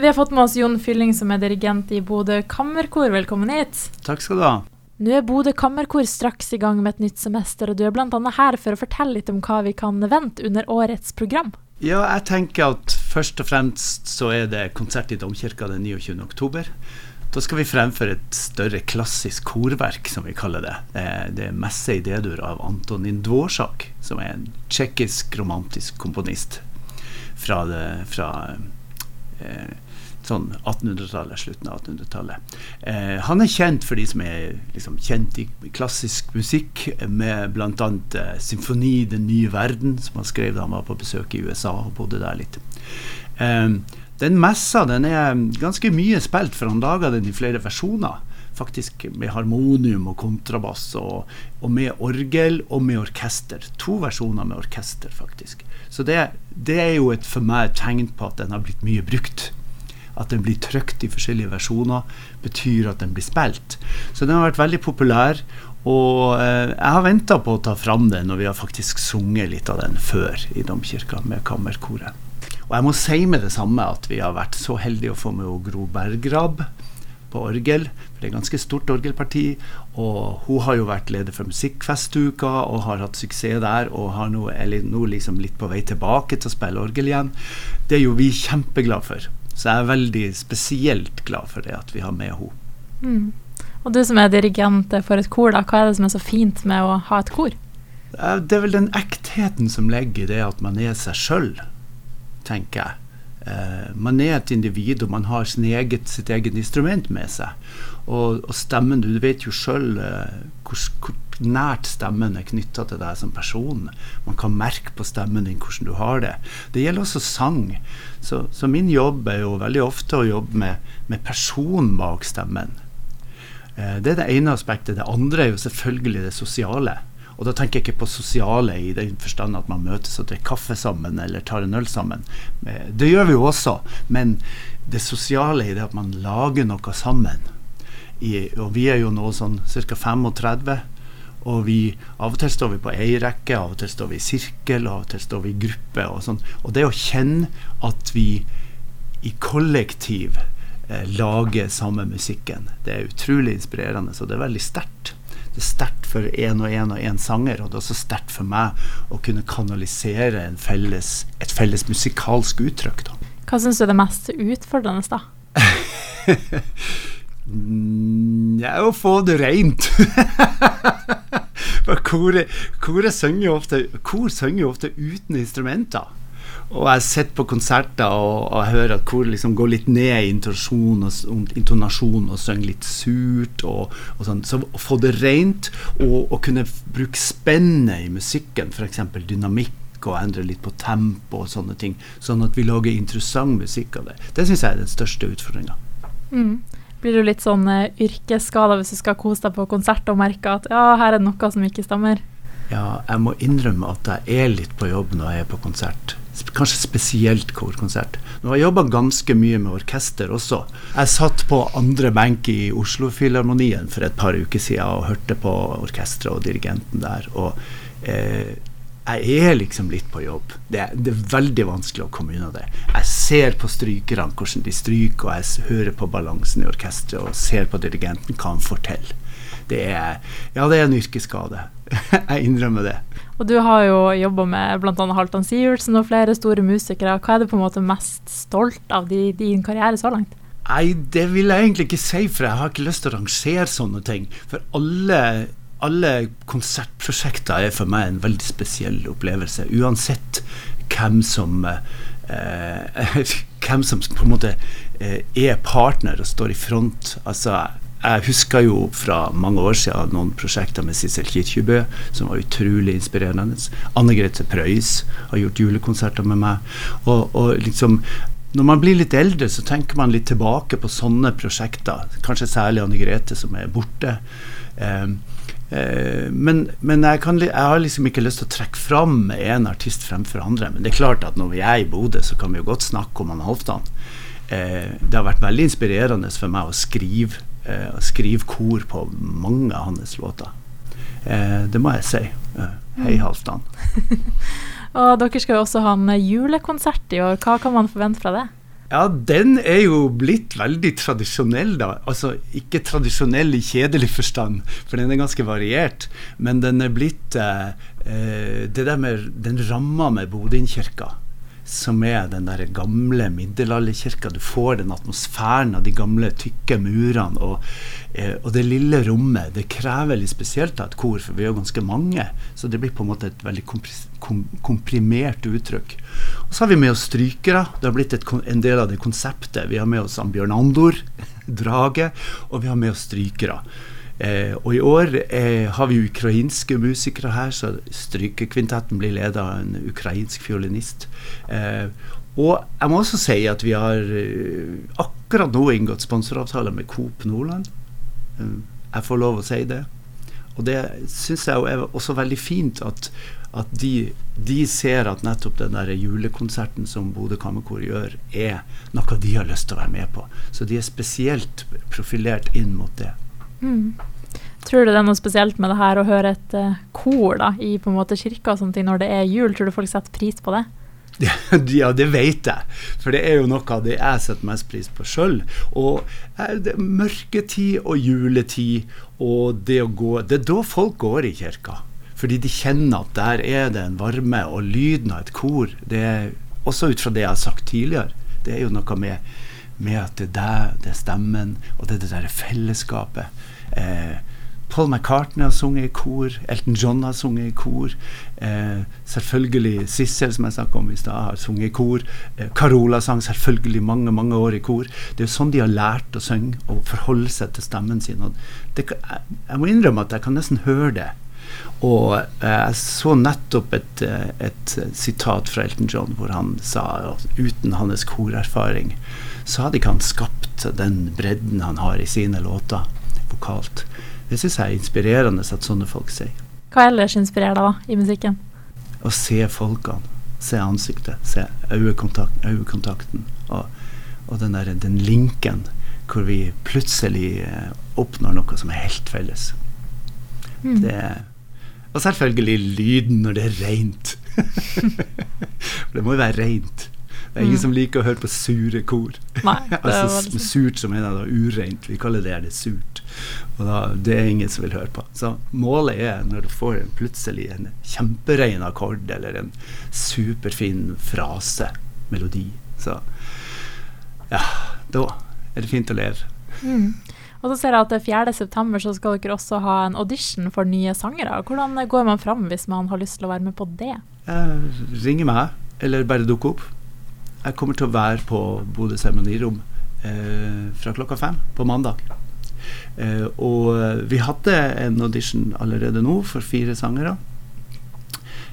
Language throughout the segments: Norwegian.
Vi har fått med oss Jon Fylling, som er dirigent i Bodø Kammerkor. Velkommen hit. Takk skal du ha. Nå er Bodø Kammerkor straks i gang med et nytt semester, og du er bl.a. her for å fortelle litt om hva vi kan vente under årets program. Ja, jeg tenker at først og fremst så er det konsert i Domkirka den 29. oktober. Da skal vi fremføre et større klassisk korverk, som vi kaller det. Det er messe i D-dur av Antonin Dvorsak, som er en tsjekkisk romantisk komponist fra, det, fra eh, sånn 1800-tallet, slutten av 1800-tallet. Eh, han er kjent for de som er liksom, kjent i klassisk musikk, med bl.a. Eh, symfoni 'Den nye verden', som han skrev da han var på besøk i USA og bodde der litt. Eh, den messa den er ganske mye spilt, for han laga den i flere versjoner. Faktisk med harmonium og kontrabass, og, og, med orgel og med orkester. To versjoner med orkester, faktisk. Så det, det er jo et for meg et tegn på at den har blitt mye brukt. At den blir trykt i forskjellige versjoner, betyr at den blir spilt. Så den har vært veldig populær. Og eh, jeg har venta på å ta fram den, og vi har faktisk sunget litt av den før i domkirka med kammerkoret. Og jeg må si med det samme at vi har vært så heldige å få med Gro Bergrab på orgel. For det er et ganske stort orgelparti. Og hun har jo vært leder for Musikkfestuka og har hatt suksess der. Og har nå, nå liksom litt på vei tilbake til å spille orgel igjen. Det er jo vi kjempeglade for. Så jeg er veldig spesielt glad for det at vi har med henne. Mm. Og du som er dirigent for et kor, da, hva er det som er så fint med å ha et kor? Det er vel den ektheten som ligger i det at man er seg sjøl tenker jeg. Eh, man er et individ, og man har eget, sitt eget instrument med seg. Og, og stemmen Du vet jo sjøl eh, hvor, hvor, nært stemmen er knytta til deg som person. Man kan merke på stemmen din hvordan du har det. Det gjelder også sang. Så, så min jobb er jo veldig ofte å jobbe med, med personen bak stemmen. Eh, det er det ene aspektet. Det andre er jo selvfølgelig det sosiale. Og da tenker jeg ikke på sosiale i den forstand at man møtes og drikker kaffe sammen eller tar en øl sammen. Eh, det gjør vi jo også, men det sosiale i det at man lager noe sammen. I, og vi er jo nå sånn ca. 35. Og vi, av og til står vi på ei rekke, av og til står vi i sirkel, av og til står vi i gruppe. Og, sånn. og det å kjenne at vi i kollektiv eh, lager samme musikken, det er utrolig inspirerende. Så det er veldig sterkt det er sterkt for én og én og én sanger, og det er også sterkt for meg å kunne kanalisere felles, et felles musikalsk uttrykk. Da. Hva syns du er det mest utfordrende, da? Ja, å få det rent. Koret, koret synger ofte, kor synger jo ofte uten instrumenter. Og jeg sitter på konserter og, og hører at koret liksom går litt ned i intonasjon og, intonasjon og synger litt surt. Og, og sånn. Så å få det rent og og kunne bruke spennet i musikken, f.eks. dynamikk og endre litt på tempo og sånne ting, sånn at vi lager interessant musikk av det. Det syns jeg er den største utfordringa. Mm. Blir du litt sånn uh, yrkesskada hvis du skal kose deg på konsert og merke at ja, her er det noe som ikke stemmer? Ja, jeg må innrømme at jeg er litt på jobb når jeg er på konsert kanskje spesielt korkonsert. Nå har jeg jobba ganske mye med orkester også. Jeg satt på andre benk i Oslo-filharmonien for et par uker siden og hørte på orkesteret og dirigenten der. Og eh, jeg er liksom litt på jobb. Det det er, veldig vanskelig å komme unna det. Jeg ser på strykerne hvordan de stryker, og jeg hører på balansen i orkesteret og ser på dirigenten hva han forteller. Det er, ja, det er en yrkesskade. jeg innrømmer det. Og du har jo jobba med bl.a. Halvdan Sivertsen og flere store musikere. Hva er du på en måte mest stolt av i din karriere så langt? Nei, det vil jeg egentlig ikke si, for jeg har ikke lyst til å rangere sånne ting. For alle, alle konsertprosjekter er for meg en veldig spesiell opplevelse. Uansett hvem som eh, hvem som på en måte eh, er partner og står i front. Altså, jeg husker jo fra mange år siden noen prosjekter med Sissel Kirkjebø som var utrolig inspirerende. Anne Grete Preus har gjort julekonserter med meg. Og, og liksom når man blir litt eldre, så tenker man litt tilbake på sånne prosjekter. Kanskje særlig Anne Grete, som er borte. Eh, men, men jeg, kan, jeg, har liksom ikke lyst til å trekke fram en artist fremfor andre. Men det er klart at når vi er i Bodø, så kan vi jo godt snakke om han Halvdan. Eh, det har vært veldig inspirerende for meg å skrive eh, skrive kor på mange av hans låter. Eh, det må jeg si. Eh, hei, mm. Halvdan. og dere skal jo også ha en julekonsert i år. Hva kan man forvente fra det? Ja, den er jo blitt veldig tradisjonell, da. Altså ikke tradisjonell i kjedelig forstand, for den er ganske variert. Men den er blitt eh, eh Det der med den ramma med Bodø-kirka som er den der gamle middelalderkirka. Du får den atmosfæren av de gamle, tykke murene. Og, eh, og, det lille rommet. Det krever litt spesielt av et kor, for vi er jo ganske mange. Så det blir på en måte et veldig komprimert uttrykk. Og så har vi med oss strykere. Det har blitt et, en del av det konseptet. Vi har med oss Bjørn Andor, drage, og vi har med oss strykere. Eh, og i år eh, har vi ukrainske musikere her, så strykekvintetten blir ledet av en ukrainsk fiolinist. Eh, og jeg må også si at vi har eh, akkurat nå inngått sponsoravtale med Coop Nordland. Eh, jeg får lov å si det. Og det syns jeg er også veldig fint at, at de, de, ser at nettopp den der julekonserten som Bodø Kammerkor gjør, er noe de har lyst til å være med på. Så de er spesielt profilert inn mot det. Mm. Tror du det er noe spesielt med det her å høre et uh, kor da, i på en måte kirka og sånne ting når det er jul? Tror du folk setter pris på det? Ja, det vet jeg. For det er jo noe av det jeg setter mest pris på sjøl. Og det det, mørketid og juletid og det å gå Det er da folk går i kirka. Fordi de kjenner at der er det en varme, og lyden av et kor det er Også ut fra det jeg har sagt tidligere. Det er jo noe med, med at det er deg, det er stemmen, og det er det der fellesskapet. Eh, Paul McCartney har sunget i kor. Elton John har sunget i kor. Eh, selvfølgelig Sissel, som jeg snakka om i stad, har sunget i kor. Eh, Carola sang selvfølgelig mange mange år i kor. Det er jo sånn de har lært å synge og forholde seg til stemmen sin. Det, jeg, jeg, må innrømme at jeg kan nesten høre det. Og eh, jeg så nettopp et, eh, et, sitat fra Elton John hvor han sa at uten hans korerfaring så hadde ikke han skapt den bredden han har i sine låter vokalt. Det syns jeg er inspirerende at sånne folk sier. Hva ellers inspirerer deg da i musikken? Å se folkene. Se ansiktet. Se øyekontakten. Og, og den, der, den linken hvor vi plutselig eh, oppnår noe som er helt felles. Mm. Det, og selvfølgelig lyden når det er rent. det må jo være rent. Det er ingen mm. som liker å høre på sure kor. Nei, altså, surt som er da ureint. Vi kaller det det surt. Og da, Det er ingen som vil høre på. Så målet er når du får en, plutselig en kjemperein akkord eller en superfin frase, melodi. Så ja, da er det fint å leve. Mm. Og så ser jeg at 4.9 så skal dere også ha en audition for nye sangere. Hvordan går man fram hvis man har lyst til å være med på det? Eh, ringe meg, eller bare dukke opp. Jeg kommer til å være på Bodø seremonirom eh, fra klokka fem på mandag. Eh, og vi hadde en audition allerede nå for fire sangere.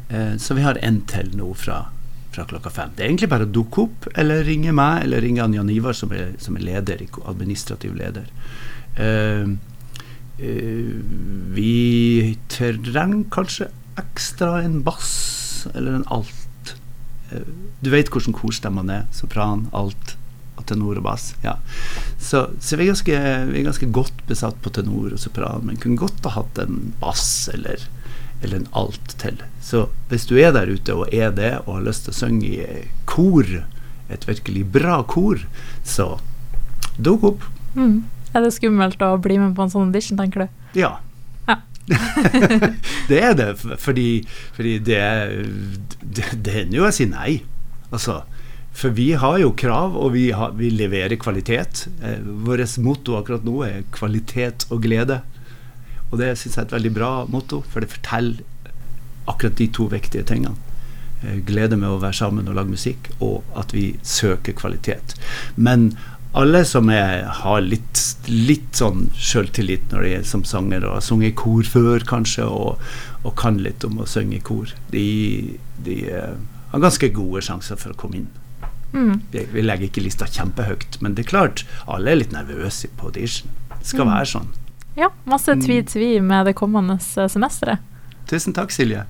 Eh, så vi har en til nå fra, fra, klokka fem. Det er egentlig bare å dukke opp eller ringe meg eller ringe Jan Ivar, som er, som er leder, administrativ leder. Uh, uh, vi trenger kanskje ekstra en bass eller en alt Uh, du vet hvordan korstemmene er. Sopran, alt, tenor og bass. Ja. Så, så vi, er ganske, vi, er ganske, godt besatt på tenor og sopran, men kunne godt ha hatt en bass eller, eller en alt til. Så hvis du er der ute og er det, og har lyst til å synge i kor, et virkelig bra kor, så dukk opp. Mm. Er det skummelt å bli med på en sånn audition, tenker du? Ja. det er det, fordi, fordi det, det, det hender jo å si nei. Altså, for vi har jo krav, og vi, har, vi leverer kvalitet. Eh, Vårt motto akkurat nå er 'kvalitet og glede'. Og det syns jeg er et veldig bra motto, for det forteller akkurat de to viktige tingene. Eh, glede med å være sammen og lage musikk, og at vi søker kvalitet. Men alle som er, har litt, litt sånn sjøltillit når de er som sanger og har sunget i kor før, kanskje, og, og, kan litt om å synge i kor, de, de uh, har ganske gode sjanser for å komme inn. Mm. Vi, vi, legger ikke lista kjempehøyt, men det er klart, alle er litt nervøse på audition. Det skal mm. være sånn. Ja, masse tvi-tvi med det kommende semesteret. Tusen takk, Silje.